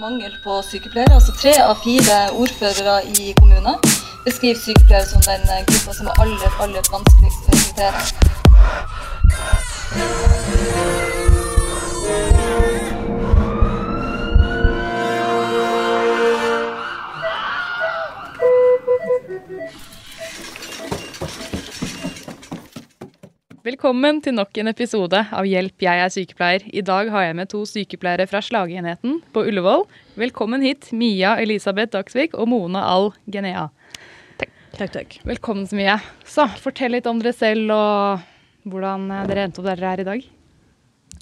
Mangel på sykepleiere. altså Tre av fire ordførere i kommunen beskriver sykepleiere som den gruppa som er aller, aller vanskeligst å rekruttere. Velkommen til nok en episode av Hjelp, jeg er sykepleier. I dag har jeg med to sykepleiere fra slagenheten på Ullevål. Velkommen hit, Mia Elisabeth Dagsvik og Mona Al Genea. Takk, takk. Velkommen så mye. Så, fortell litt om dere selv og hvordan eh, dere endte opp der dere er i dag.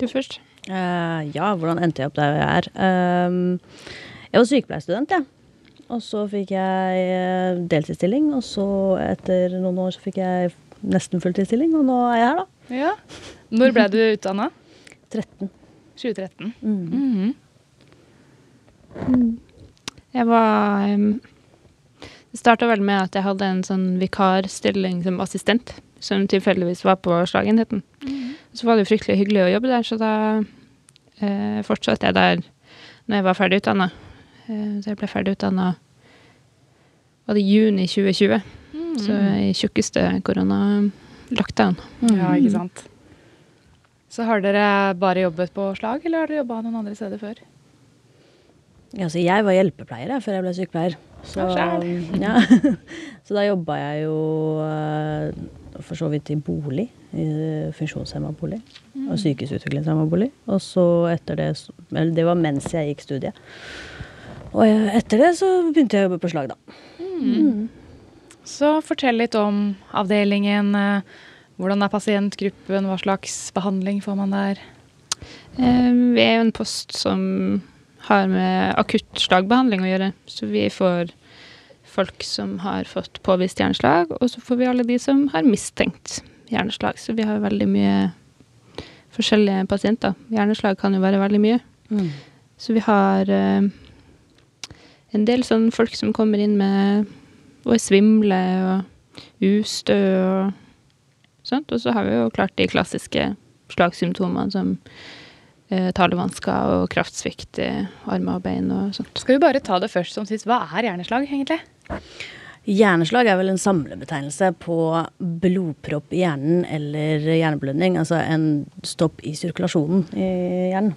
Du først. Uh, ja, hvordan endte jeg opp der jeg er? Uh, jeg var sykepleierstudent, jeg. Og så fikk jeg eh, deltidsstilling, og så etter noen år så fikk jeg nesten fulltidsstilling, og nå er jeg her, da. Ja. Når ble du utdanna? 13. 2013. Mm. Mhm. Jeg var um, Det starta vel med at jeg hadde en sånn vikarstilling som assistent, som tilfeldigvis var på slagenheten. Så var det jo fryktelig hyggelig å jobbe der, så da uh, fortsatte jeg der når jeg var ferdig utdanna. Uh, så jeg ble ferdig utdanna var det juni 2020, så i tjukkeste korona-lockdown. Ja, ikke sant. Så har dere bare jobbet på slag, eller har dere jobba noen andre steder før? Ja, så jeg var hjelpepleier jeg, før jeg ble sykepleier. Så, Ja, så da jobba jeg jo eh, for så vidt i bolig. I funksjonshemma bolig. Og sykehusutviklingshemma bolig. Og så etter det Eller det var mens jeg gikk studiet. Og etter det så begynte jeg å jobbe på slag, da. Så fortell litt om avdelingen. eh, Hvordan er pasientgruppen? Hva slags behandling får man der? Eh, vi er jo en post som har med akutt slagbehandling å gjøre. Så vi får folk som har fått påvist hjerneslag, og så får vi alle de som har mistenkt hjerneslag. Så vi har veldig mye forskjellige pasienter. Hjerneslag kan jo være veldig mye. Så vi har eh, en del sånn folk som kommer inn med og er svimle og ustø og sånt. Og så har vi jo klart de klassiske slagsymptomene som eh, talevansker og kraftsvikt i armer og bein og sånt. Skal vi bare ta det først som sist. Hva er hjerneslag, egentlig? Hjerneslag er vel en samlebetegnelse på blodpropp i hjernen eller hjerneblødning. Altså en stopp i sirkulasjonen i hjernen.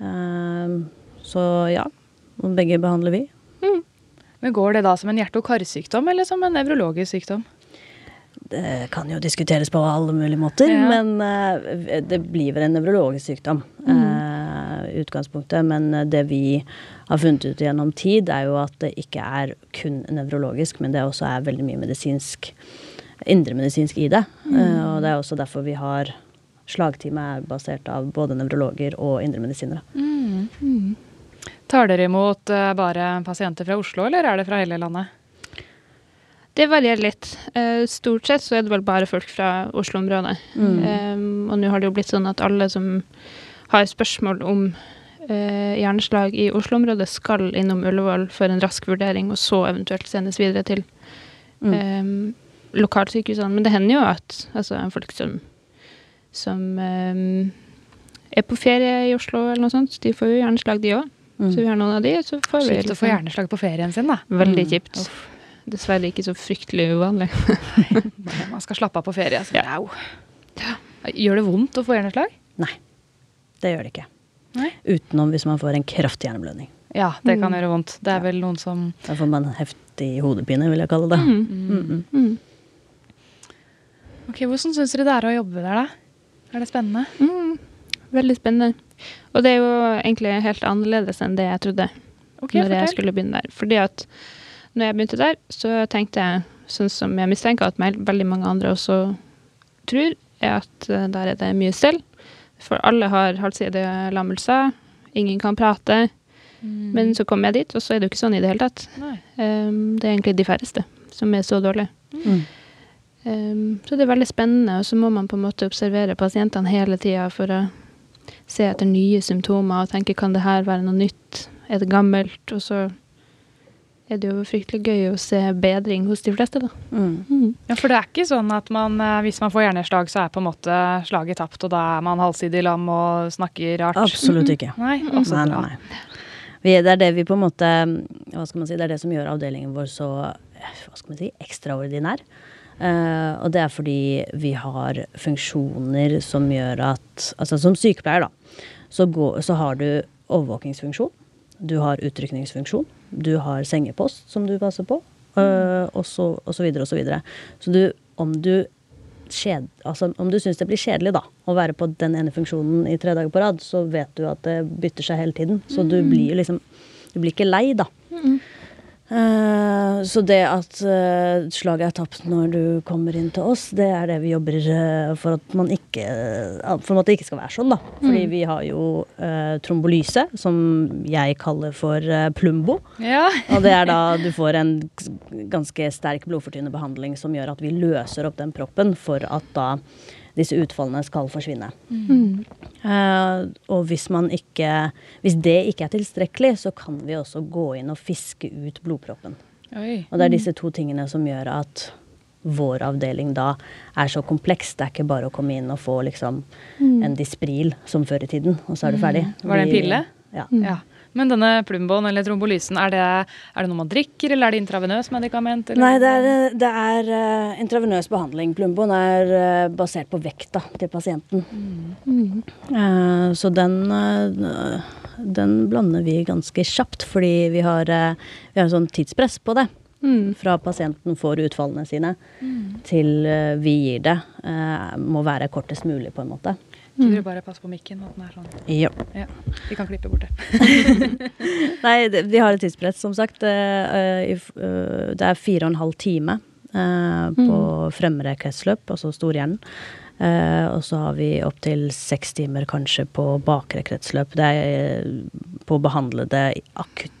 Ehm, så ja, begge behandler vi. Men Går det da som en hjerte- og karsykdom eller som en nevrologisk sykdom? Det kan jo diskuteres på alle mulige måter, Ja. men eh, det blir vel en nevrologisk sykdom Mm. i utgangspunktet. Men eh, det vi har funnet ut gjennom tid, er jo at det ikke er kun nevrologisk, men det også er veldig mye medisinsk, indremedisinsk i det. Eh, og det er også derfor vi har Slagteamet er basert av både nevrologer og indremedisinere. Tar dere imot eh, bare pasienter fra Oslo, eller er det fra hele landet? Det varierer litt. Eh, stort sett så er det vel bare folk fra Oslo-området. Eh, og nå har det jo blitt sånn at alle som har spørsmål om uh, hjerneslag i Oslo-området, skal innom Ullevål for en rask vurdering, og så eventuelt sendes videre til eh, lokalsykehusene. Men det hender jo at altså, folk som, som um, er på ferie i Oslo eller noe sånt, de får jo hjerneslag, de òg. Så vi har noen av de, så får vi Kjipt å få liksom- hjerneslag på ferien sin, da. Veldig Mm. kjipt. Dessverre ikke så fryktelig uvanlig. Man skal slappe av på ferie. Så. Ja. Gjør det vondt å få hjerneslag? Nei, det gjør det ikke. Nei. Utenom hvis man får en kraftig hjerneblødning. Ja, det kan gjøre vondt. Det er vel noen som Da får man heftig hodepine, vil jeg kalle det. Mm, mm. Ok, Hvordan syns dere det er å jobbe der, da? Er det spennende? Mm, veldig spennende. Og det er jo egentlig helt annerledes enn det jeg trodde okay, når jeg skulle begynne der. Fordi at når jeg begynte der, så tenkte jeg, sånn som jeg mistenker at meg- veldig mange andre også tror, er at eh, der er det mye stell. For alle har halvsidelammelser, ingen kan prate. Men så kom jeg dit, og så er det jo ikke sånn i det hele tatt. Um, det er egentlig de færreste som er så dårlige. Mm. Um, så det er veldig spennende, og så må man på en måte observere pasientene hele tida for å se etter nye symptomer og tenke kan det her være noe nytt, er det gammelt? Og så er det jo fryktelig gøy å se bedring hos de fleste, da. Mm. Mm. Ja, For det er ikke sånn at man, eh, hvis man får hjerneslag, så er på en måte slaget tapt, og da er man halvsidig lam og snakker rart? Absolutt ikke. Nei, også Nei, nei, nei. Vi, det er det vi på en måte Hva skal man si, det er det som gjør avdelingen vår så hva skal man si, ekstraordinær. Eh, og det er fordi vi har funksjoner som gjør at Altså som sykepleier, da, så, går, så har du overvåkingsfunksjon. Du har utrykningsfunksjon. Du har sengepost som du passer på. eh, og så og så videre og så videre. Så du, om du kjed, altså om du syns det blir kjedelig da, å være på den ene funksjonen i tre dager på rad, så vet du at det bytter seg hele tiden. Så du blir liksom Du blir ikke lei, da. Eh, så det at eh, slaget er tapt når du kommer inn til oss, det er det vi jobber eh, for at man ikke For at det ikke skal være sånn, da. Fordi vi har jo uh, trombolyse, som jeg kaller for uh, plumbo. Ja. Og det er da du får en ganske sterk blodfortynnende behandling som gjør at vi løser opp den proppen for at da disse utfallene skal forsvinne. Mm. Eh, og hvis man ikke Hvis det ikke er tilstrekkelig, så kan vi også gå inn og fiske ut blodproppen. Oi. Og det er disse to tingene som gjør at vår avdeling da er så kompleks. Det er ikke bare å komme inn og få liksom en Dispril som før i tiden, og så er du ferdig. Var det en pille? Ja. Ja. Men denne plumboen eller trombolysen, er det, er det noe man drikker, eller er det intravenøs medikament? Eller? Nei, det er, det er uh, intravenøs behandling. Plumboen er uh, basert på vekta til pasienten. Mm. Eh, så den, eh, den blander vi ganske kjapt, fordi vi har, eh, vi har en sånn tidspress på det. Mm. Fra pasienten får utfallene sine til eh, vi gir det. eh, må være kortest mulig, på en måte. Kunne Du bare passe på mikken? At den er sånn. Ja. Ja. Vi kan klippe bort det. Nei, det- vi har et tidspress, som sagt. eh, eh, eh, det er fire og en halv time eh, på fremre kretsløp, altså storhjernen. Eh, og så har vi opptil seks timer kanskje på bakre kretsløp. Det er på å behandle det akutt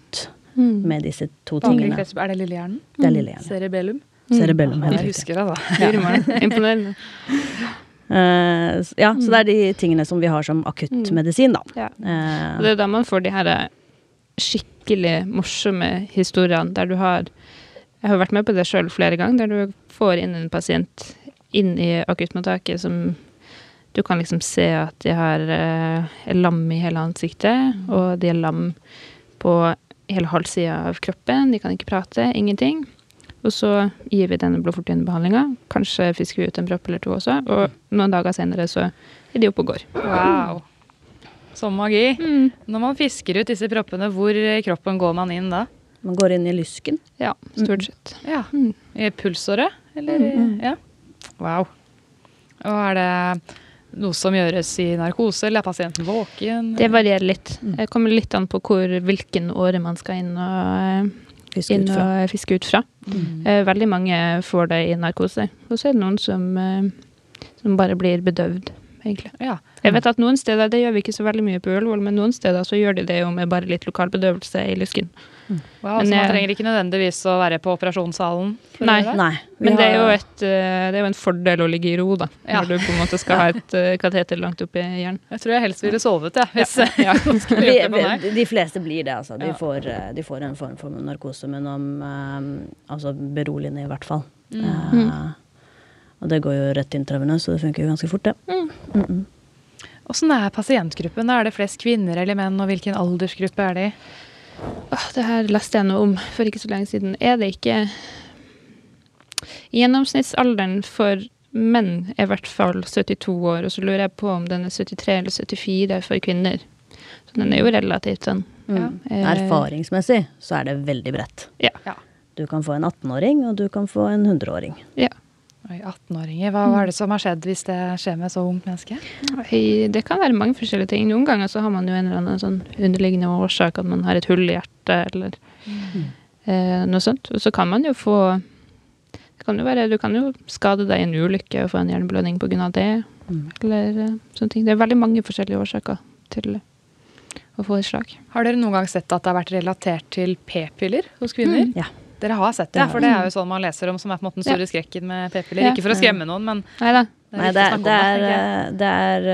Mm. med disse to Bakre tingene. Kretsløp, er det lillehjernen? Det er lillehjernen. Cerebellum? Cerebellum, Ja, helt jeg husker det, da. Ja. Imponerende. Eh, ja, ja, så det er de tingene som vi har som akuttmedisin, da. Ja. Uh, det er da man får de her eh, skikkelig morsomme historiene der du har Jeg har vært med på det sjøl flere ganger, der du får inn en pasient inn i akuttmottaket som du kan liksom se at de har uh, er lam i hele ansiktet, og de er lam på hele halvsida av kroppen. De kan ikke prate, ingenting. Og så gir vi denne blodfortynnerbehandlinga. Kanskje fisker vi ut en propp eller to også. Og noen dager senere så er de oppe og går. Wow. Som magi. Når man fisker ut disse proppene, hvor i kroppen går man inn da? man går inn i lysken. Ja, stort sett. Ja. Mm. I pulsåret? Eller? Ja. Wow. Og er det noe som gjøres i narkose, eller er pasienten våken? Det varierer litt. Det kommer litt an på hvor, hvilken åre man skal inn og, Fiske inn ut fra. og fiske ut fra. Mm. Veldig mange får det i narkose. Og så er det noen som, eh, som bare blir bedøvd, egentlig. Ja. Jeg vet at noen steder, det gjør vi ikke så veldig mye på Ullevål, men noen steder så gjør de det jo med bare litt lokalbedøvelse i lysken. Wow, Men så man trenger ikke nødvendigvis å være på operasjonssalen? Nei. det? Nei. Men det er, jo et, eh, det er jo en fordel å ligge i ro, da. Ja. Når du på en måte skal ha et eh, kateter langt oppi hjernen. Jeg tror jeg helst ville sovet, jeg, på meg. vi, de fleste blir det, altså. De, Ja. får, eh, de får en form for narkose, men om eh, Altså beroligende, i hvert fall. Mm. Uh, og det går jo rett intravenøst, så det funker jo ganske fort, det. Mm. Mm -mm. Åssen er pasientgruppen? Er det flest kvinner eller menn, og hvilken aldersgruppe er de det her leste jeg noe om for ikke så lenge siden. Er det ikke Gjennomsnittsalderen for menn er i hvert fall 72 år, og så lurer jeg på om den er 73 eller 74 for kvinner. Så den er jo relativt sånn. Mm. Ja. Erfaringsmessig så er det veldig bredt. Ja. Ja. Du kan få en 18-åring, og du kan få en 100-åring. ja. Oi, 18-åringer. Hva, hva er det som har skjedd hvis det skjer med så ungt menneske? Oi, Det kan være mange forskjellige ting. Noen ganger så har man jo en eller annen sånn underliggende årsak, at man har et hull i hjertet eller eh, noe sånt. Og så kan man jo få det kan jo være, Du kan jo skade deg i en ulykke og få en hjerneblødning pga. det. Mm. Eller eh, sånne ting. Det er veldig mange forskjellige årsaker til å få et slag. Har dere noen gang sett at det har vært relatert til p-piller hos kvinner? Ja. Dere har sett det, Det for det er jo sånn man leser om som er på en måte den store skrekken med p-piller. Ja. Ikke for å skremme noen, men Nei da. det Nei, er det er, det, er, det. er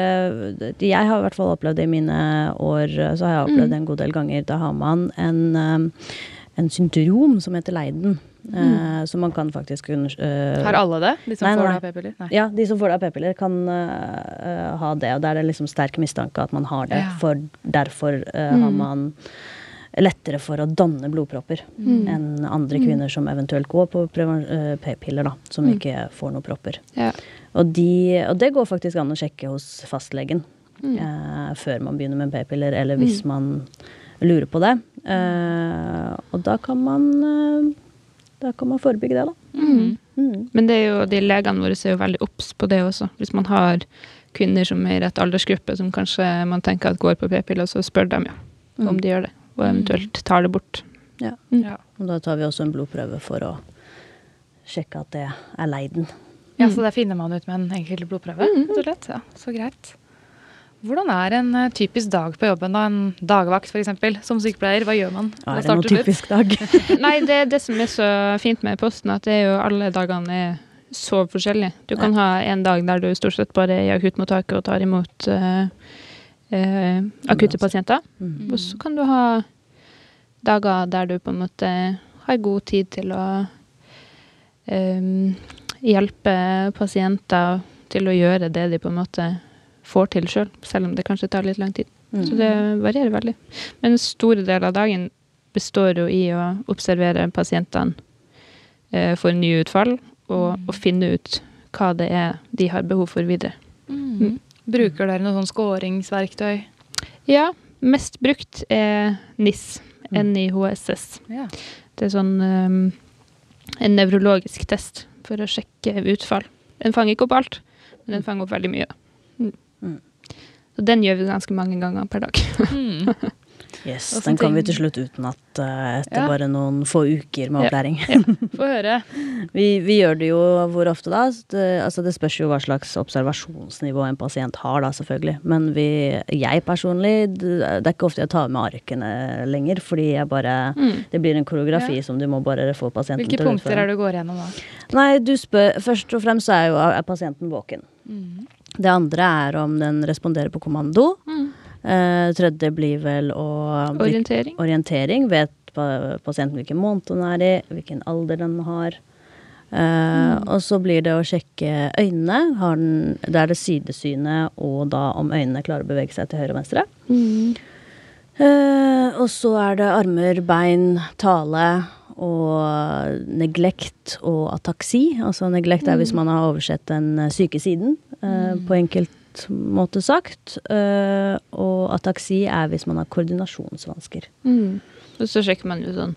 eh, Jeg har i hvert fall opplevd det i mine år, så har jeg opplevd Mm. det en god del ganger. Da har man en, eh, en syndrom som heter Leiden. Mm. så man kan faktisk kun eh, Har alle det? De som Nei, får det av p-piller? Ja, de som får det av p-piller, kan eh, eh, ha det. Og da er det liksom sterk mistanke at man har det. Ja. For derfor eh, har man lettere for å danne blodpropper enn andre kvinner som eventuelt går på eh, p-piller, da. Som ikke får noen propper. Ja. Og, de, og det går faktisk an å sjekke hos fastlegen Mm. eh, før man begynner med p-piller, eller hvis man lurer på det. Eh, og da kan man eh, da kan man forebygge det, da. Mm. Mm. Men det er jo, de legene våre er jo veldig obs på det også. Hvis man har kvinner som er i rett aldersgruppe, som kanskje man tenker at går på p-piller, så spør de jo om Mm. de gjør det, og eventuelt tar det bort. Ja. Ja. Og da tar vi også en blodprøve for å sjekke at det er leiden. ja, Så det finner man ut med en enkel blodprøve? rett og slett. Ja, så greit. Hvordan er en eh, typisk dag på jobben? da? En dagvakt f.eks. Som sykepleier, hva gjør man? Er det noen typisk dag? Nei, det er det som er så fint med posten, at det er jo alle dagene er så forskjellige. Du kan ha en dag der du stort sett bare er i akuttmottaket og tar imot eh, eh, akutte pasienter. Mm. Og så kan du ha dager der du på en måte har god tid til å eh, hjelpe pasienter til å gjøre det de på en måte får til sjøl, selv, selv om det kanskje tar litt lang tid. Mm. Så det varierer veldig. Men en stor del av dagen består jo i å observere pasientene eh, for nye utfall, og, og finne ut hva det er de har behov for videre. Mm. Bruker dere noe sånn skåringsverktøy? Ja, mest brukt er NIS, NIHSS. Ja. Det er sånn um, en nevrologisk test for å sjekke utfall. Den fanger ikke opp alt, men den fanger opp veldig mye. Mm. Mm. Så den gjør vi ganske mange ganger per dag. Mm. Yes, den kan vi til slutt utenat uh, etter Ja. bare noen få uker med Ja. opplæring. Få høre. Vi, vi gjør det jo hvor ofte da? Det, altså det spørs jo hva slags observasjonsnivå en pasient har, da, selvfølgelig. Men vi, jeg personlig, det er ikke ofte jeg tar med arkene lenger, fordi jeg bare Mm. Det blir en koreografi Ja. som du må bare få pasienten Hvilke til å utføre. Hvilke punkter er det du går gjennom da? Nei, du spør Først og fremst er jo er pasienten våken. Det andre er om den responderer på kommando. Mm. Eh, tredje blir vel å Orientering. orientering. Vet pasienten hvilken måned den er i, hvilken alder den har. Eh, Og så blir det å sjekke øynene. Har den, det er det sidesynet, og da om øynene klarer å bevege seg til høyre og venstre. Mm. Uh, og så er det armer, bein, tale og neglekt og ataksi. Altså neglekt er hvis man har oversett den syke siden, eh, på enkelt måte sagt. Eh, og ataksi er hvis man har koordinasjonsvansker. Mm. Og så sjekker man jo sånn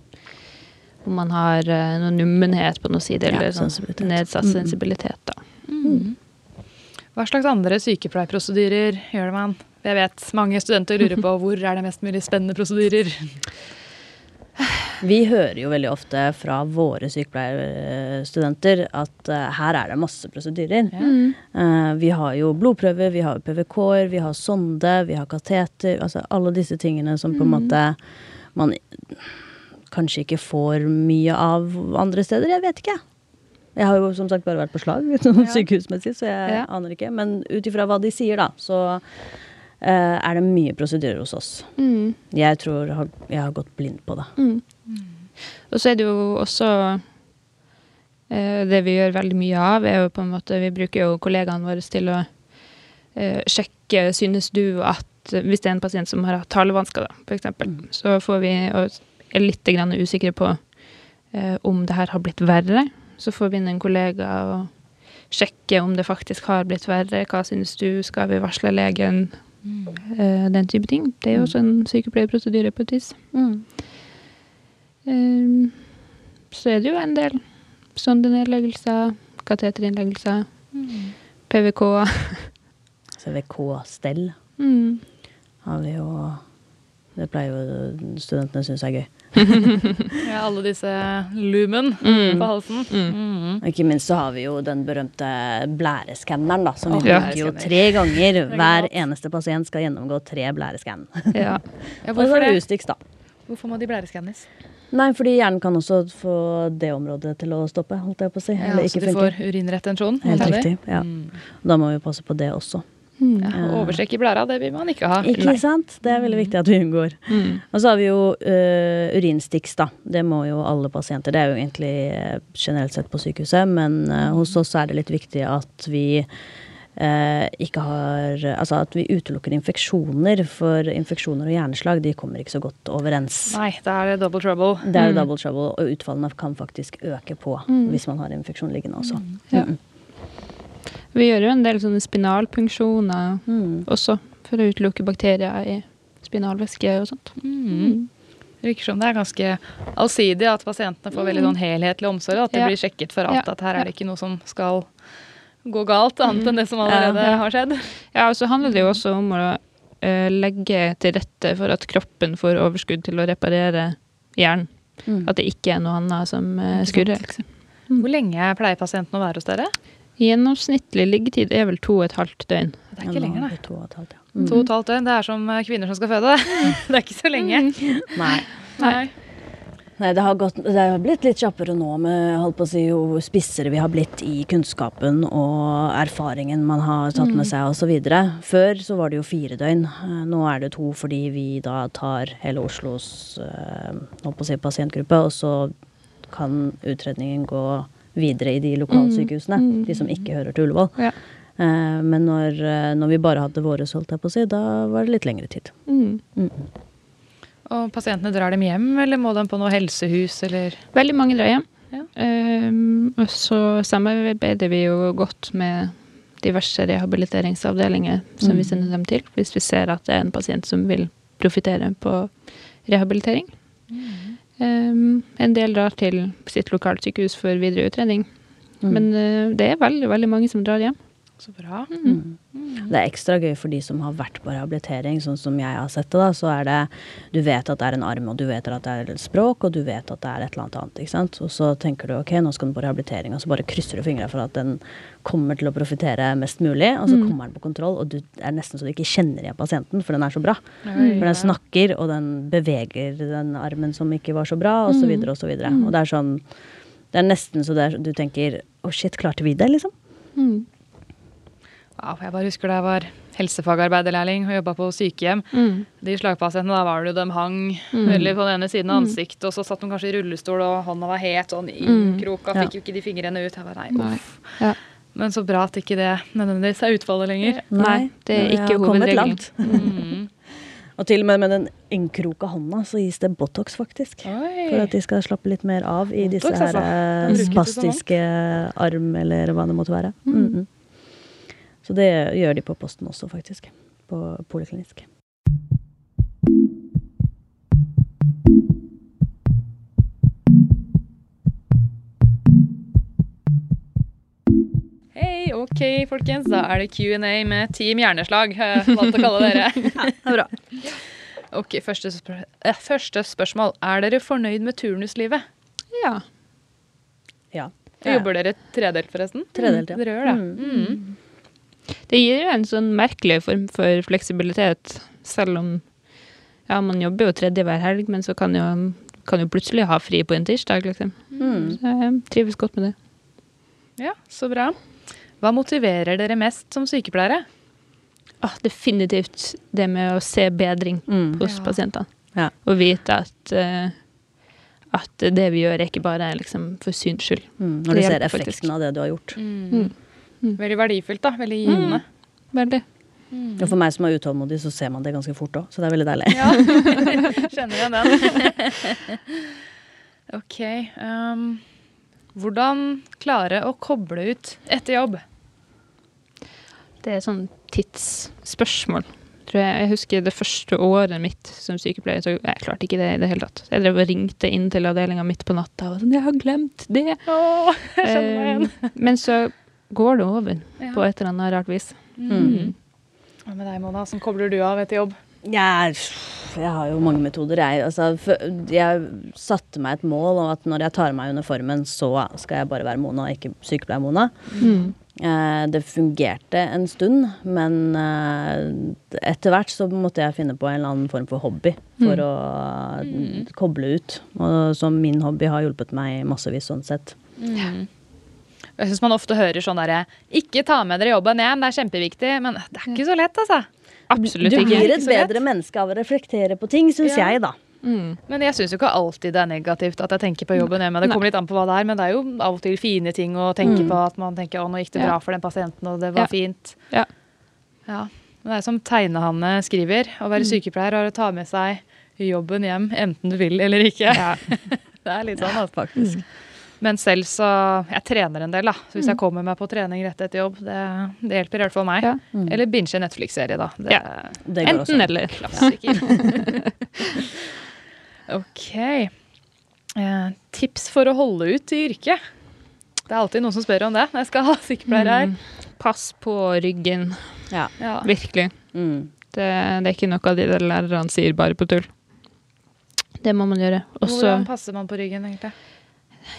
om man har noen noe nummenhet på noen side, Ja, eller sånn sensibilitet. nedsatt Mm. sensibilitet. da. Hva slags andre sykepleierprosedyrer gjør man? Jeg vet mange studenter lurer på hvor er det mest mulig spennende prosedyrer. Vi hører jo veldig ofte fra våre sykepleierstudenter at uh, her er det masse prosedyrer. Ja. Uh, vi har jo blodprøver, vi har PVK-er, vi har sonde, vi har kateter. Altså alle disse tingene som på en måte man kanskje ikke får mye av andre steder. Jeg vet ikke. Jeg har jo som sagt bare vært på slag sånn Ja. sykehusmessig, så jeg Ja. aner ikke. Men ut ifra hva de sier, da, så er det mye prosedyrer hos oss. Mm. Jeg tror jeg har, jeg har gått blind på det. Mm. Og så er det jo også eh, Det vi gjør veldig mye av, er jo på en måte Vi bruker jo kollegaene våre til å eh, sjekke Synes du at Hvis det er en pasient som har hatt talevansker, da, for eksempel, så får vi og er litt grann usikre på eh, om det her har blitt verre. Så får vi inn en kollega og sjekke om det faktisk har blitt verre. Hva synes du? Skal vi varsle legen? Eh, den type ting. Det er jo også en sykepleierprosedyre på et vis. Um, så er det jo en del sondenedleggelser, kateterinnleggelser, PVK. CVK-stell Mm. har vi jo Det pleier jo studentene synes er gøy. Ja, alle disse lumen Mm. på halsen. Mm. Mm. Ikke minst så har vi jo den berømte blæreskanneren, da, som vi ja. bruker jo tre ganger. er Hver eneste pasient skal gjennomgå tre blæreskann. Ja. Ja, hvorfor det? Ustix, da. Hvorfor må de blæreskannes? Nei, fordi hjernen kan også få det området til å stoppe, holdt jeg på å si. Ja, Eller så du du får urinretensjon? Helt riktig. Ja. Mm. Da må vi passe på det også. Mm. Ja, Overstrekk i blæra, det vil man ikke ha. Ikke sant? Det er veldig viktig at vi unngår. Mm. Og så har vi jo uh, urinstiks, da. Det må jo alle pasienter. Det er jo egentlig eh, generelt sett på sykehuset, men uh, hos oss er det litt viktig at vi eh, ikke har Altså at vi utelukker infeksjoner, for infeksjoner og hjerneslag de kommer ikke så godt overens. Nei, da er det double trouble. Det er mm. double trouble, og utfallene kan faktisk øke på hvis man har infeksjon liggende også. Ja. Vi gjør jo en del sånne spinalpunksjoner Mm. også, for å utelukke bakterier i spinalvæske og sånt. Mm. Det virker som det er ganske allsidig at pasientene får veldig sånn helhetlig omsorg. At det Ja. blir sjekket for alt. At her er det ikke noe som skal gå galt, annet enn det som allerede Ja. har skjedd. Ja, og så handler det jo også om å uh, legge til rette for at kroppen får overskudd til å reparere hjernen. Mm. At det ikke er noe annet som uh, skurrer. Liksom. Hvor lenge pleier pasienten å være hos dere? Gjennomsnittlig liggetid er vel to og et halvt døgn. Det er ikke lenger, nei. To og et halvt, ja. To og et halvt døgn. Det er som eh, kvinner som skal føde. Det er ikke så lenge. Nei. Nei. Nei, det har, gått, det har blitt litt kjappere nå med holdt på å si, jo spissere vi har blitt i kunnskapen og erfaringen man har tatt med seg osv. Før så var det jo fire døgn. Nå er det to fordi vi da tar hele Oslos eh, holdt på å si, pasientgruppe, og så kan utredningen gå videre i de lokalsykehusene, Mm. de som ikke hører til Ullevål. Ja. Eh, Men når, eh, når vi bare hadde våre, holdt jeg på å si, da var det litt lengre tid. Mm. Mm. Og pasientene drar dem hjem, eller må de på noe helsehus, eller Veldig mange drar hjem. Ja. Og så samarbeider vi jo godt med diverse rehabiliteringsavdelinger som vi sender dem til, hvis vi ser at det er en pasient som vil profitere på rehabilitering. Um, en del drar til sitt lokalsykehus for videre utredning. Men uh, det er veldig, veldig mange som drar hjem. Så bra. Mm. Det er ekstra gøy for de som har vært på rehabilitering, sånn som jeg har sett det. da, Så er det Du vet at det er en arm, og du vet at det er et språk, og du vet at det er et eller annet annet. ikke sant? Og så tenker du ok, nå skal den på rehabilitering, og så bare krysser du fingra for at den kommer til å profitere mest mulig, og så kommer den på kontroll, og du er nesten så du ikke kjenner igjen pasienten, for den er så bra. For den snakker, og den beveger den armen som ikke var så bra, og så videre og så videre. Og det er sånn Det er nesten så er, du tenker å shit, klarte vi det, liksom? Mm. Jeg bare husker da jeg var helsefagarbeiderlærling og jobba på sykehjem. Mm. De slagpasientene, da var det jo de hang veldig på den ene siden av ansiktet, og så satt de kanskje i rullestol, og hånda var het sånn innkroka, Ja. fikk jo ikke de fingrene ut. Jeg bare, nei, Nei. uff. Ja. Men så bra at ikke det nødvendigvis er utfallet lenger. Nei, det er ikke hovedregelen. Mm. Og til og med med den innkroka hånda så gis det Botox, faktisk. Oi. For at de skal slappe litt mer av i disse Botox, disse her Den eh, spastiske arm, eller hva det måtte være. Mm -mm. Så det gjør de på posten også, faktisk. På poliklinisk. Hei, ok, folkens. Da er det Q&A med Team Hjerneslag, jeg å kalle dere. Det er bra. Ok, første, spør eh, første spørsmål. Er dere fornøyd med turnuslivet? Ja. Ja. Jobber dere tredelt, forresten? Tredelt, ja. Dere gjør det. Mm. Det gir jo en sånn merkelig form for fleksibilitet, selv om ja, man jobber jo tredje hver helg, men så kan jo, kan jo plutselig ha fri på en tirsdag, liksom. Mm. Så jeg trives godt med det. Ja, så bra. Hva motiverer dere mest som sykepleiere? Ah, definitivt det med å se bedring Mm. hos Ja. pasientene. Ja. Og vite at, uh, at det vi gjør, er ikke bare liksom, for syns skyld. Mm. Når du ser effekten faktisk. effekten av det du har gjort. Mm. Veldig verdifullt, da. Veldig givende. Veldig. Og for meg som er utålmodig, så ser man det ganske fort òg. Så det er veldig deilig. Ja, kjenner igjen den. ok. Um, hvordan klare å koble ut etter jobb? Det er sånn tidsspørsmål. Tror jeg. jeg husker det første året mitt som sykepleier, så jeg klarte ikke det i det hele tatt. Jeg drev og ringte inn til avdelinga midt på natta og sånn 'Jeg har glemt det!' Åh, jeg skjønner meg igjen. Eh, Men så går det over Ja. på et eller annet rart vis. Mm. Hva med deg, Mona? Hvordan kobler du av etter jobb? Jeg, jeg har jo mange metoder, jeg. Altså, jeg satte meg et mål om at når jeg tar av meg uniformen, så skal jeg bare være Mona, ikke sykepleier-Mona. Mm. det fungerte en stund, men eh, etter hvert så måtte jeg finne på en eller annen form for hobby for å eh, koble ut. Og som min hobby har hjulpet meg massevis sånn sett. Jeg syns man ofte hører sånn derre Ikke ta med dere jobben hjem, det er kjempeviktig. Men det er ikke så lett, altså. Absolutt Du blir et bedre menneske av å reflektere på ting, syns Ja. jeg, da. Mm. Men jeg syns jo ikke alltid det er negativt at jeg tenker på jobben hjemme. Det kommer litt an på hva det er, men det er jo av og til fine ting å tenke Mm. på. At man tenker å, nå gikk det Ja. bra for den pasienten, og det var Ja. fint. Ja. Ja. Men det er som Tegnehanne skriver, å Mm. være sykepleier er å ta med seg jobben hjem, enten du vil eller ikke. Ja. Det er litt sånn, altså. Faktisk. Men selv så Jeg trener en del, da. Så hvis Mm. jeg kommer meg på trening rett etter jobb, det, det hjelper i hvert fall meg. Ja. Mm. Eller binge en Netflix-serie, da. Det Ja. Det går også. Enten eller. klassiker. ok. Eh, tips for å holde ut i yrket? Det er alltid noen som spør om det når jeg skal ha sykepleier her. Mm. Pass på ryggen. Ja. Ja. Virkelig. Mm. Det, det er ikke noe av de lærerne sier bare på tull. Det må man gjøre. Også, Hvordan passer man på ryggen, egentlig?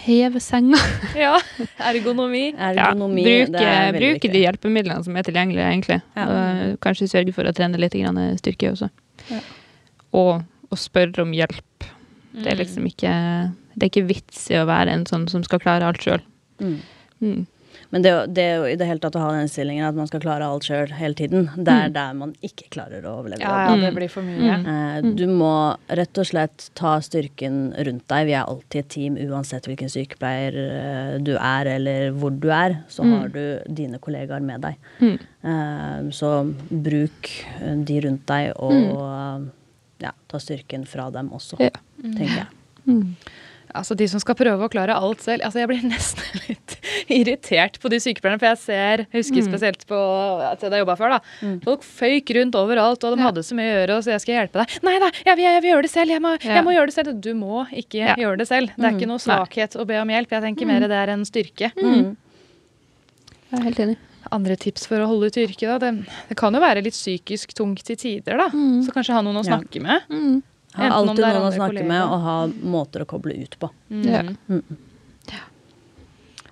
Heve senga. Ja, ergonomi. Ja, bruke, det er bruke de hjelpemidlene som er tilgjengelige, egentlig. Ja. Og kanskje sørge for å trene litt grann styrke også. Ja. Og å spørre om hjelp. Det er Mm. liksom ikke Det er ikke vits i å være en sånn som skal klare alt sjøl. Mm. Mm. Men det, det er i det hele tatt å ha den innstillingen at man skal klare alt sjøl hele tiden. Det er der man ikke klarer å overleve. Ja, ja, det Mm. blir for mye. Mm. Eh, Du må rett og slett ta styrken rundt deg. Vi er alltid et team uansett hvilken sykepleier eh, du er eller hvor du er. Så Mm. har du dine kollegaer med deg. Mm. Eh, Så bruk de rundt deg og ja, ta styrken fra dem også, tenker jeg. Mm. Altså De som skal prøve å klare alt selv. Altså Jeg blir nesten litt irritert på de sykepleierne. For jeg ser, husker Mm. spesielt på at jeg jobba før. da Mm. Folk føyk rundt overalt, og de Ja. hadde så mye å gjøre. Og så jeg skal hjelpe deg. Nei, da, jeg jeg, jeg vil gjøre det selv. Jeg må, Ja. jeg må gjøre det selv. Du må ikke Ja. gjøre det selv. Det er Mm. ikke noe Nei. svakhet å be om hjelp. Jeg tenker mer det er en styrke. Mm. Jeg er helt enig. Andre tips for å holde ut i yrket, da. Det, det kan jo være litt psykisk tungt til tider, da. Mm. Så kanskje ha noen å snakke med. Mm. Ha Enten alltid er noen å snakke snakke med og ha måter å koble ut på. Ja. Mm.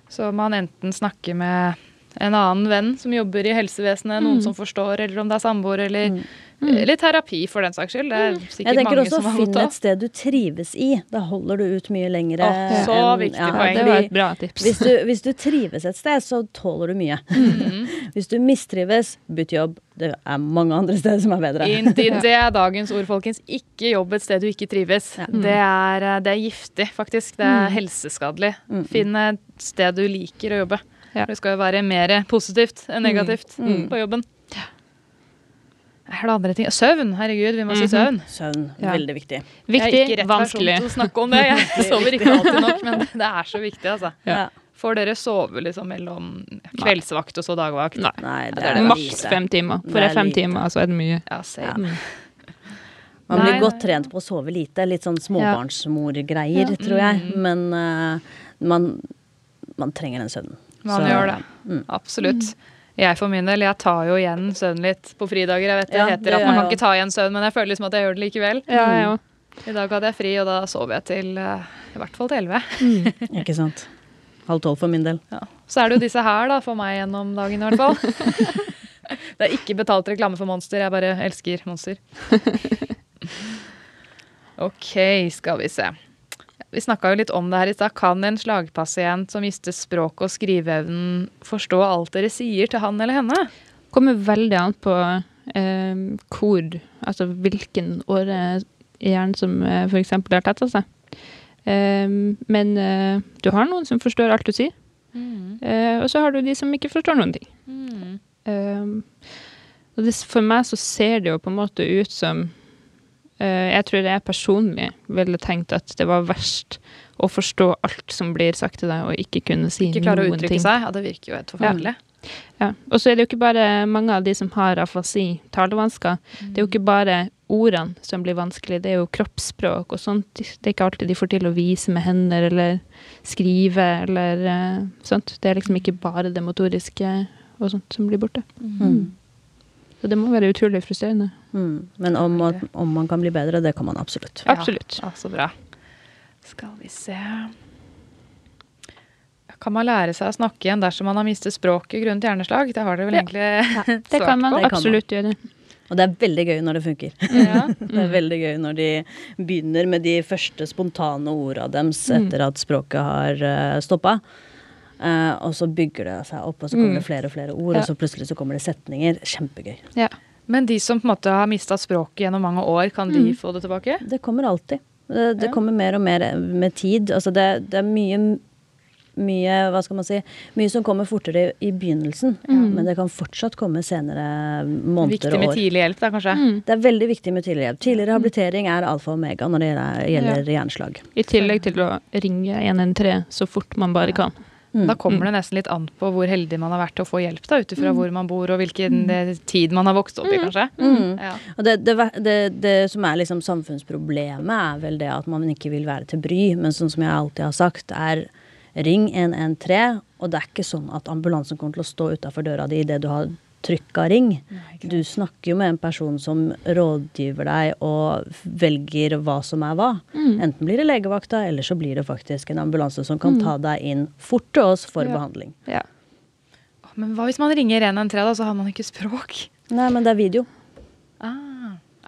Så man enten snakker med en annen venn som jobber i helsevesenet, noen Mm. som forstår, eller om det er samboer, eller, Mm. eller terapi for den saks skyld. Det er Jeg sikkert tenker mange også som har finn godt av. et sted du trives i. Da holder du ut mye lengre. Oh, så enn- viktig ja, poeng. Det var et bra tips. Hvis du, hvis du trives et sted, så tåler du mye. Mm. Hvis du mistrives, bytt jobb. Det er mange andre steder som er bedre. Indeed, det er dagens ord, folkens. Ikke jobb et sted du ikke trives. Ja. Det, er, eh, det er giftig, faktisk. Det er Mm. helseskadelig. Mm. Finn et sted du liker å jobbe. Ja. Det skal jo være mer positivt enn negativt Mm. på jobben. Er det andre ting? Søvn, herregud, vi må si Mhm. søvn. Søvn. Ja. Veldig viktig. Jeg er Viktig, ikke rett vanskelig. person til å snakke om det. Jeg sover ikke alltid nok, men det er så viktig, altså. Ja. Får dere sove liksom mellom kveldsvakt og så dagvakt? Nei. Nei, det det er er det. Maks fem timer. For Det er er fem timer, så er det mye. Ja. Ja. Mm. Man blir godt trent på å sove lite. Litt sånn småbarnsmorgreier, tror jeg. Mm. Men uh, man, man trenger den søvnen. Man Så- gjør det. Mm. Absolutt. Jeg for min del, jeg tar jo igjen søvn litt på fridager. Jeg vet det Ja, heter det at man kan ikke ta igjen søvn, men jeg føler liksom at jeg gjør det likevel. Ja, ja. I dag hadde jeg fri, og da sov jeg til eh, i hvert fall til elleve. Ikke sant? Halv tolv for min del. Ja. Så er det jo disse her, da, for meg gjennom dagen i hvert fall. det er ikke betalt reklame for Monster, jeg bare elsker Monster. ok, skal vi se. Vi snakka jo litt om det her i stad. Kan en slagpasient som mister språk og skriveevnen, forstå alt dere sier til han eller henne? Kommer veldig an på eh, hvor, altså hvilken åre i hjernen som eh, f.eks. har tetta seg. Eh, men eh, du har noen som forstår alt du sier, eh, og så har du de som ikke forstår noen ting. Eh, og det, for meg så ser det jo på en måte ut som Jeg tror jeg personlig ville tenkt at det var verst å forstå alt som blir sagt til deg, og ikke kunne si Ikke klare å noen uttrykke ting. seg? Ja, det virker jo helt forferdelig. Ja. Og så er det jo ikke bare mange av de som har afasi, talevansker. Det er jo ikke bare ordene som blir vanskelig, det er jo kroppsspråk og sånt. Det er ikke alltid de får til å vise med hender eller skrive eller uh, sånt. Det er liksom ikke bare det motoriske og sånt som blir borte. Mm. Så det må være utrolig frustrerende. Mm. Men om, at- om man kan bli bedre, det kan man absolutt. Ja. Absolutt. Ja, så bra. Skal vi se Kan man lære seg å snakke igjen dersom man har mistet språket grunnet hjerneslag? Det har dere vel Ja. egentlig Det kan man Det kan man. absolutt gjøre. Og det er veldig gøy når det funker. Ja. Det er veldig gøy når de begynner med de første spontane orda deres Mm. etter at språket har uh, stoppa. Eh, og så bygger det seg opp, og så kommer Mm. det flere og flere ord, Ja. og så plutselig så kommer det setninger. Kjempegøy. Ja. Men de som på en måte har mista språket gjennom mange år, kan de Mm. få det tilbake? Det kommer alltid. Det, det Ja. kommer mer og mer med tid. Altså det, det er mye mye, hva skal man si, mye som kommer fortere i, i begynnelsen, men det kan fortsatt komme senere måneder Viktig og med tidlig hjelp, da, kanskje? Mm. Det er veldig viktig med tidlig hjelp. Tidlig rehabilitering er alfa og omega når det gjelder, ja. hjerneslag. I tillegg til å ringe 113 så fort man bare kan. Mm. Da kommer det nesten litt an på hvor heldig man har vært til å få hjelp, da, ut ifra hvor man bor og hvilken eh, tid man har vokst opp i, kanskje. Mm. Ja. Og det, det, det, det som er liksom samfunnsproblemet, er vel det at man ikke vil være til bry. Men sånn som jeg alltid har sagt, er ring 113, og det er ikke sånn at ambulansen kommer til å stå utafor døra di idet du har trykka ring. Du snakker jo med en person som rådgiver deg og velger hva som er hva. Enten blir det legevakta, eller så blir det faktisk en ambulanse som kan ta deg inn fort til oss for Ja. behandling. Ja. Men hva hvis man ringer 113, da, så har man ikke språk? Nei, men det er video. Ah,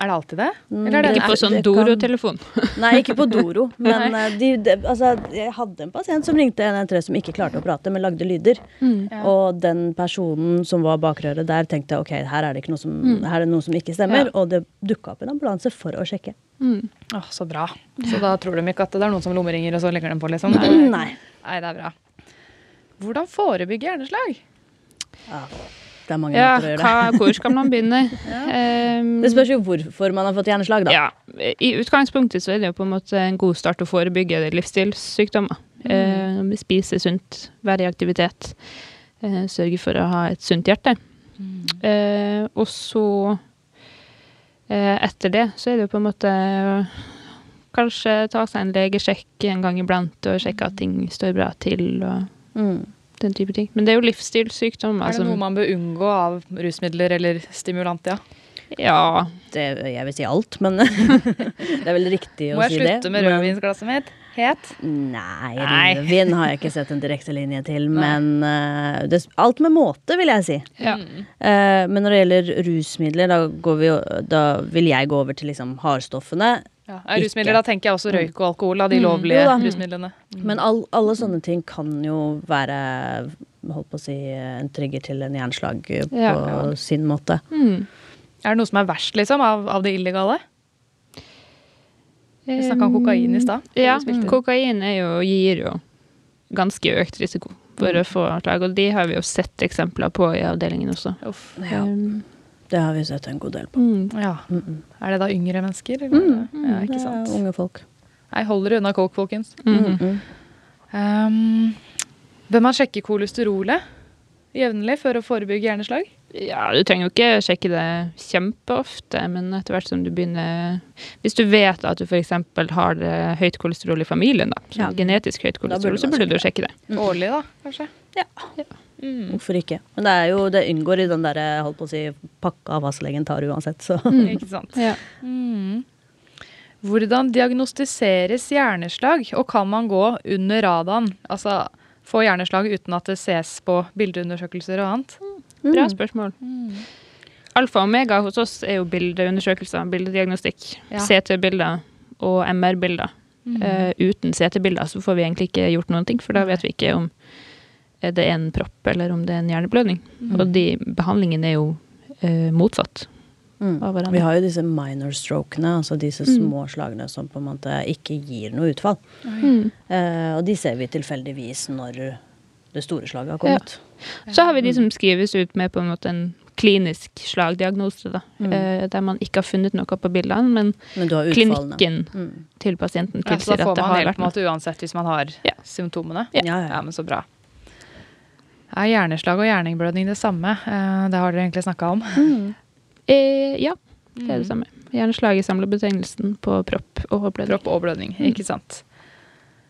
er det alltid det? Mm, Eller er det Ikke på sånn Doro-telefon. Nei, ikke på Doro. Men eh, de, de, altså, jeg hadde en pasient som ringte 113 som ikke klarte å prate, men lagde lyder. Ja. Og den personen som var bakrøret der, tenkte ok, her er det, ikke noe som, her er det noe som ikke stemmer. Ja. Og det dukka opp en ambulanse for å sjekke. Mm. Åh, så bra. Så da tror de ikke at det er noen som lommeringer, og så legger de på, liksom? Nei. Nei, det er bra. Hvordan forebygge hjerneslag? Ja, det er mange Ja, måter å gjøre hva, det. hvor skal man begynne? Um, Det spørs jo hvorfor man har fått hjerneslag, da. Ja, I utgangspunktet så er det jo på en måte en god start å forebygge livsstilssykdommer. Eh, spise sunt, være i aktivitet, Uh, sørge for å ha et sunt hjerte. Eh, og så, eh, etter det, så er det jo på en måte kanskje ta seg en legesjekk en gang iblant og sjekke at ting står bra til og Mm. Den type ting. Men det er jo livsstilssykdom. Er det altså. noe man bør unngå av rusmidler eller stimulantia? Ja. Det, jeg vil si alt, men det er vel riktig å si det. Må jeg slutte med rødvinsglasset mitt? Het? Nei, Nei. rødvin har jeg ikke sett en direkte linje til. Men uh, det, alt med måte, vil jeg si. ja. Uh, men når det gjelder rusmidler, da, går vi, da vil jeg gå over til liksom hardstoffene. Ja. Er rusmidler, da tenker jeg også røyk og alkohol, av de Mm. lovlige mm, rusmidlene. rusmidlene. Men all, alle sånne ting kan jo være holdt på å si, en trigger til en jernslag på Ja. sin måte. Mm. Er det noe som er verst, liksom, av, av det illegale? Vi snakka om kokain i stad. Ja, kokain er jo, gir jo ganske økt risiko for å få slag, og de har vi jo sett eksempler på i avdelingen også. Uff. Ja, Um, det har vi sett en god del på. mm. Ja. Mm -mm. Er det da yngre mennesker? Eller? Mm. Ja, Det er unge folk. Nei, hold dere unna coke, folkens. Mm Um, bør man sjekke kolesterolet jevnlig for å forebygge hjerneslag? Ja, du trenger jo ikke sjekke det kjempeofte, men etter hvert som du begynner Hvis du vet at du f.eks. har det høyt kolesterol i familien, da, Ja. genetisk høyt burde kolesterol, så man burde du sjekke sjekke det. Årlig, da, kanskje? Ja. Ja. Mm. Hvorfor ikke? Men det er jo, det inngår i den der, holdt på å si, pakka fastlegen tar uansett, så Ikke sant. Ja. Mm. Hvordan diagnostiseres hjerneslag, og kan man gå under radaren? Altså få hjerneslag uten at det ses på bildeundersøkelser og annet? Bra spørsmål. Alfa og omega hos oss er jo bildeundersøkelser, bildediagnostikk. Ja. CT-bilder og MR-bilder. Mm. Eh, uten CT-bilder så får vi egentlig ikke gjort noen ting, for da vet vi ikke om er det en propp eller om det er en hjerneblødning. Mm. Og de behandlingene er jo eh, motsatt Mm. Vi har jo disse minor strokene, altså disse Mm. små slagene som på en måte ikke gir noe utfall. Mm. Eh, og de ser vi tilfeldigvis når det store slaget har kommet. Så har vi de som skrives ut med på en måte en klinisk slagdiagnose, da. Mm. Eh, der man ikke har funnet noe på bildene, men Men du har utfallene. klinikken Mm. til pasienten Ja, tilsier ja, at det har har noe. vært da får noe. hjelp uansett hvis man har Ja. symptomene? Ja, ja, Ja, ja. men så bra. Er hjerneslag og hjerneblødning det samme? Eh, Det har dere egentlig snakka om. Mm. Eh, ja, det Mm. er det samme. Hjerneslag samler betegnelsen på propp og blødning. Propp og blødning, ikke sant.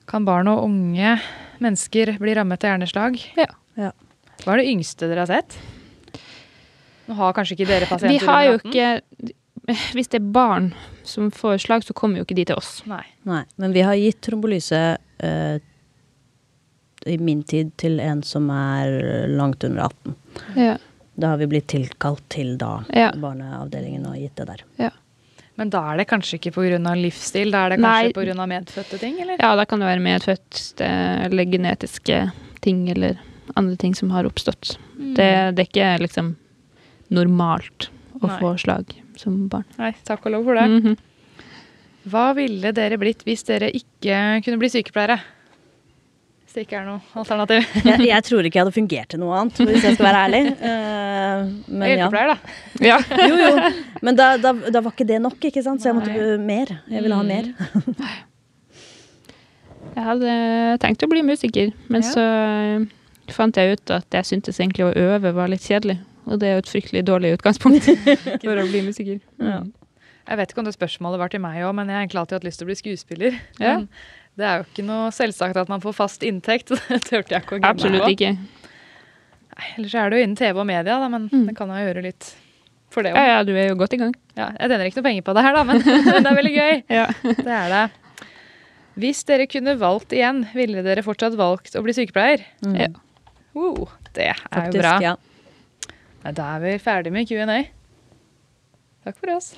Kan barn og unge mennesker bli rammet av hjerneslag? Ja. Ja. Hva er det yngste dere har sett? Nå har kanskje ikke dere pasienter Vi har jo ikke Hvis det er barn som får slag, så kommer jo ikke de til oss. Nei. Nei, men vi har gitt trombolyse eh, i min tid til en som er langt under 18. Ja. Da har vi blitt tilkalt til da Ja. barneavdelingen og gitt det der. Men da er det kanskje ikke pga. livsstil, da er det kanskje pga. medfødte ting, eller? ja, da kan det være medfødt eh, eller genetiske ting eller andre ting som har oppstått. Mm. Det, det er ikke liksom normalt å Nei. få slag som barn. Nei, takk og lov for det. Mhm. Hva ville dere blitt hvis dere ikke kunne bli sykepleiere? Hvis det ikke er noe alternativ. Jeg, jeg tror ikke jeg hadde fungert til noe annet, hvis jeg skal være ærlig. Uh, men ja. Hjelpepleier, da. Ja. Jo, jo. Men da, da, da var ikke det nok, ikke sant? Så jeg måtte uh, mer. Jeg ville ha Mm. mer. Jeg hadde tenkt å bli musiker, men Ja. så eh, fant jeg ut at jeg syntes egentlig å øve var litt kjedelig. Og det er jo et fryktelig dårlig utgangspunkt for å bli musiker. Ja. Jeg vet ikke om det spørsmålet var til meg òg, men jeg har egentlig alltid hatt lyst til å bli skuespiller. Ja. Men det er jo ikke noe selvsagt at man får fast inntekt. Det turte jeg ikke å gemme Absolutt på. ikke. Nei, Ellers er det jo innen TV og media, da, men Mm. det kan jeg gjøre litt for det Ja, ja, du er jo godt i gang. Ja, jeg tjener ikke noe penger på det her, da, men det er veldig gøy. Ja. Det er det. Hvis dere kunne valgt igjen, ville dere fortsatt valgt å bli sykepleier? Mm. Ja. Wow, det er Faktisk, jo bra. ja. Nei, da er vi ferdig med Q&A. Takk for oss.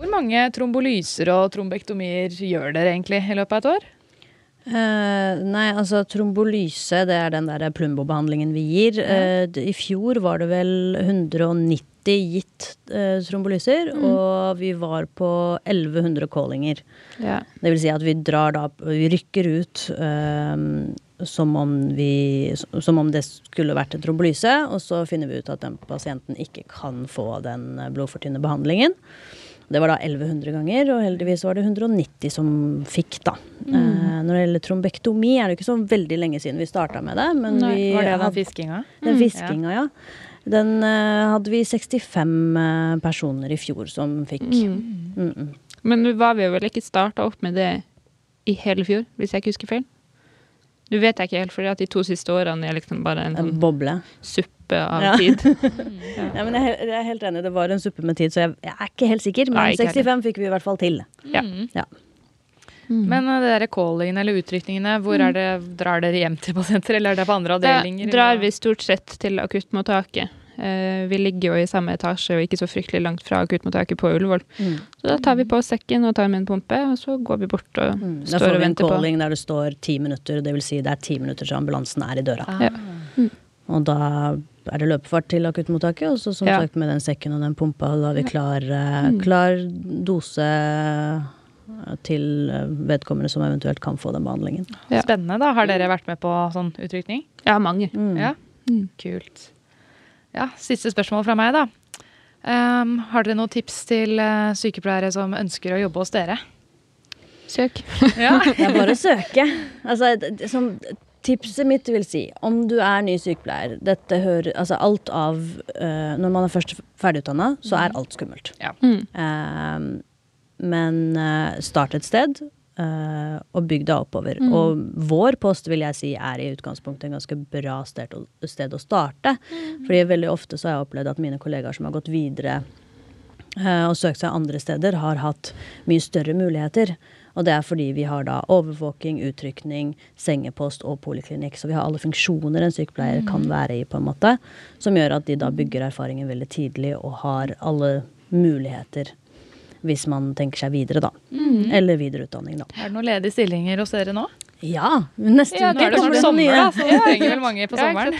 Hvor mange trombolyser og trombektomier gjør dere egentlig i løpet av et år? Uh, nei, altså trombolyse, det er den der plumbobehandlingen vi gir. Ja. Uh, I fjor var det vel 190 gitt uh, trombolyser, og vi var på 1100 callinger. Ja. Det vil si at vi drar da Vi rykker ut eh, som om vi Som om det skulle vært en trombolyse, og så finner vi ut at den pasienten ikke kan få den blodfortynnende behandlingen. Det var da 1100 ganger, og heldigvis var det 190 som fikk, da. Eh, når det gjelder trombektomi, er det ikke så veldig lenge siden vi starta med det. Men Nei, vi Var det den fiskinga? den fiskinga, ja. Den eh, hadde vi 65 eh, personer i fjor som fikk. Mm. Mm -mm. Men nå var vi vel ikke starta opp med det i hele fjor, hvis jeg ikke husker feil? Du vet jeg ikke helt, for de to siste årene er liksom bare en En sånn boble. suppe av Ja. tid. Ja, men jeg, jeg er helt enig, det var en suppe med tid, så jeg, jeg er ikke helt sikker. Men Nei, 65 fikk vi i hvert fall til. Ja. Mm. Men uh, det der callingene eller utrykningene, hvor er det, drar dere hjem til pasienter, eller er det på andre avdelinger? Da drar vi stort sett til akuttmottaket. Uh, vi ligger jo i samme etasje og ikke så fryktelig langt fra akuttmottaket på Ullevål. Mm. Så da tar vi på sekken og tar med en pumpe, og så går vi bort og Mm. Da får vi en calling på. calling der det står ti minutter, det vil si det er ti minutter til ambulansen er i døra. Ah. Ja. Og da er det løpefart til akuttmottaket, og så som Ja. sagt med den sekken og den pumpa, da har vi klar, eh, Mm. klar dose eh, til eh, vedkommende som eventuelt kan få den behandlingen. Ja. Spennende, da. Har dere vært med på sånn utrykning? Ja, mange. Mm. Ja. Mm. Kult. Ja, siste spørsmål fra meg, da. Um, har dere noen tips til sykepleiere som ønsker å jobbe hos dere? Søk. Ja. Det er bare å søke. Altså, som tipset mitt vil si, om du er ny sykepleier Dette hører Altså alt av uh, Når man er først ferdigutdanna, så er alt skummelt. Mm. Uh, men uh, start et sted. eh, og bygg deg oppover. Mm. Og vår post vil jeg si er i utgangspunktet en ganske bra sted, å- sted å starte. Fordi veldig ofte så har jeg opplevd at mine kollegaer som har gått videre eh, og søkt seg andre steder, har hatt mye større muligheter. Og det er fordi vi har da overvåking, utrykning, sengepost og poliklinikk. Så vi har alle funksjoner en sykepleier kan være i, på en måte. Som gjør at de da bygger erfaringen veldig tidlig og har alle muligheter. Hvis man tenker seg videre, da. Eller videreutdanning, da. Er det noen ledige stillinger hos dere nå? Ja, neste Ja, uke er kommer det sommer, nye. så vi trenger vel mange på sommeren.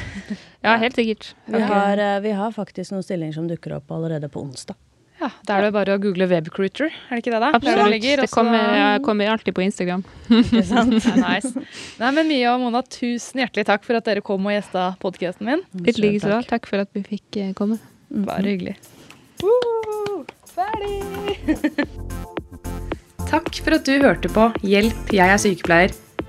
Ja, helt sikkert. Vi har, eh, vi har faktisk noen stillinger som dukker opp allerede på onsdag. Ja, Da er det bare å google webcruiter, er det ikke det? da? Absolutt. Absolutt. ligger, Det kommer, jeg kommer alltid på Instagram. Ikke sant? Det nice. Nei, men Mia og Mona, tusen hjertelig takk for at dere kom og gjesta podkasten min. Litt like likeså. takk. Takk for at vi fikk eh, komme. Bare hyggelig. Uh, Ferdig! Takk for at du hørte på Hjelp, jeg er sykepleier.